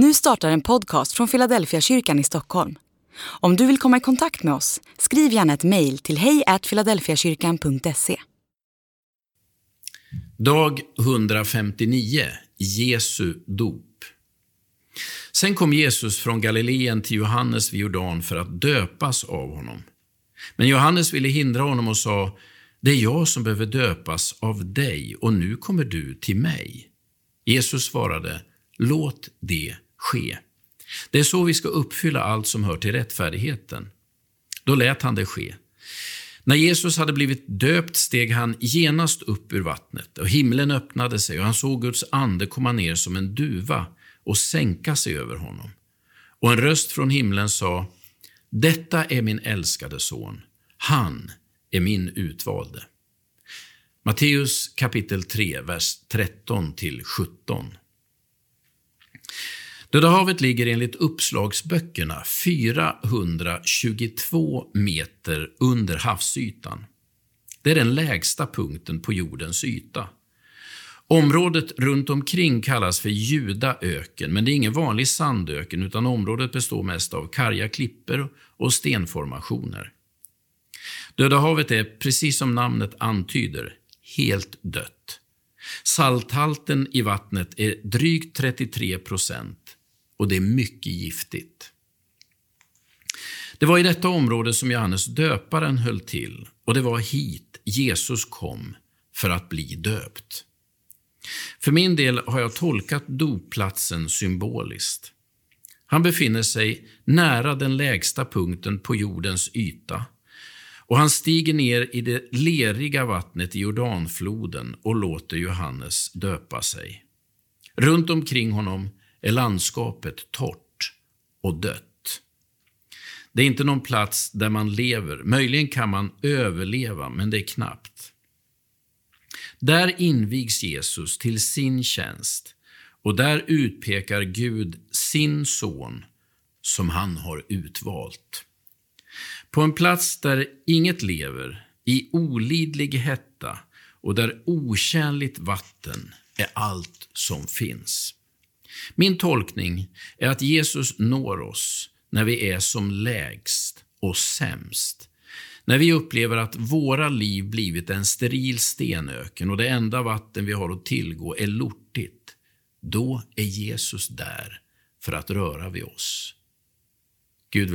Nu startar en podcast från Philadelphia kyrkan i Stockholm. Om du vill komma i kontakt med oss, skriv gärna ett mejl till hejfiladelfiakyrkan.se. Dag 159 Jesu dop. Sen kom Jesus från Galileen till Johannes vid Jordan för att döpas av honom. Men Johannes ville hindra honom och sa, det är jag som behöver döpas av dig och nu kommer du till mig. Jesus svarade, låt det ske. Det är så vi ska uppfylla allt som hör till rättfärdigheten. Då lät han det ske. När Jesus hade blivit döpt steg han genast upp ur vattnet och himlen öppnade sig och han såg Guds ande komma ner som en duva och sänka sig över honom. Och en röst från himlen sa, detta är min älskade son, han är min utvalde. Matteus kapitel 3, vers 13 till 17. Döda havet ligger enligt uppslagsböckerna 422 meter under havsytan. Det är den lägsta punkten på jordens yta. Området runt omkring kallas för Judaöken, men det är ingen vanlig sandöken utan området består mest av karga klippor och stenformationer. Döda havet är, precis som namnet antyder, helt dött. Salthalten i vattnet är drygt 33 procent och det är mycket giftigt. Det var i detta område som Johannes döparen höll till och det var hit Jesus kom för att bli döpt. För min del har jag tolkat dopplatsen symboliskt. Han befinner sig nära den lägsta punkten på jordens yta och han stiger ner i det leriga vattnet i Jordanfloden och låter Johannes döpa sig. Runt omkring honom är landskapet torrt och dött. Det är inte någon plats där man lever. Möjligen kan man överleva, men det är knappt. Där invigs Jesus till sin tjänst och där utpekar Gud sin son som han har utvalt. På en plats där inget lever, i olidlig hetta och där otjänligt vatten är allt som finns. Min tolkning är att Jesus når oss när vi är som lägst och sämst. När vi upplever att våra liv blivit en steril stenöken och det enda vatten vi har att tillgå är lortigt, då är Jesus där för att röra vid oss. Gud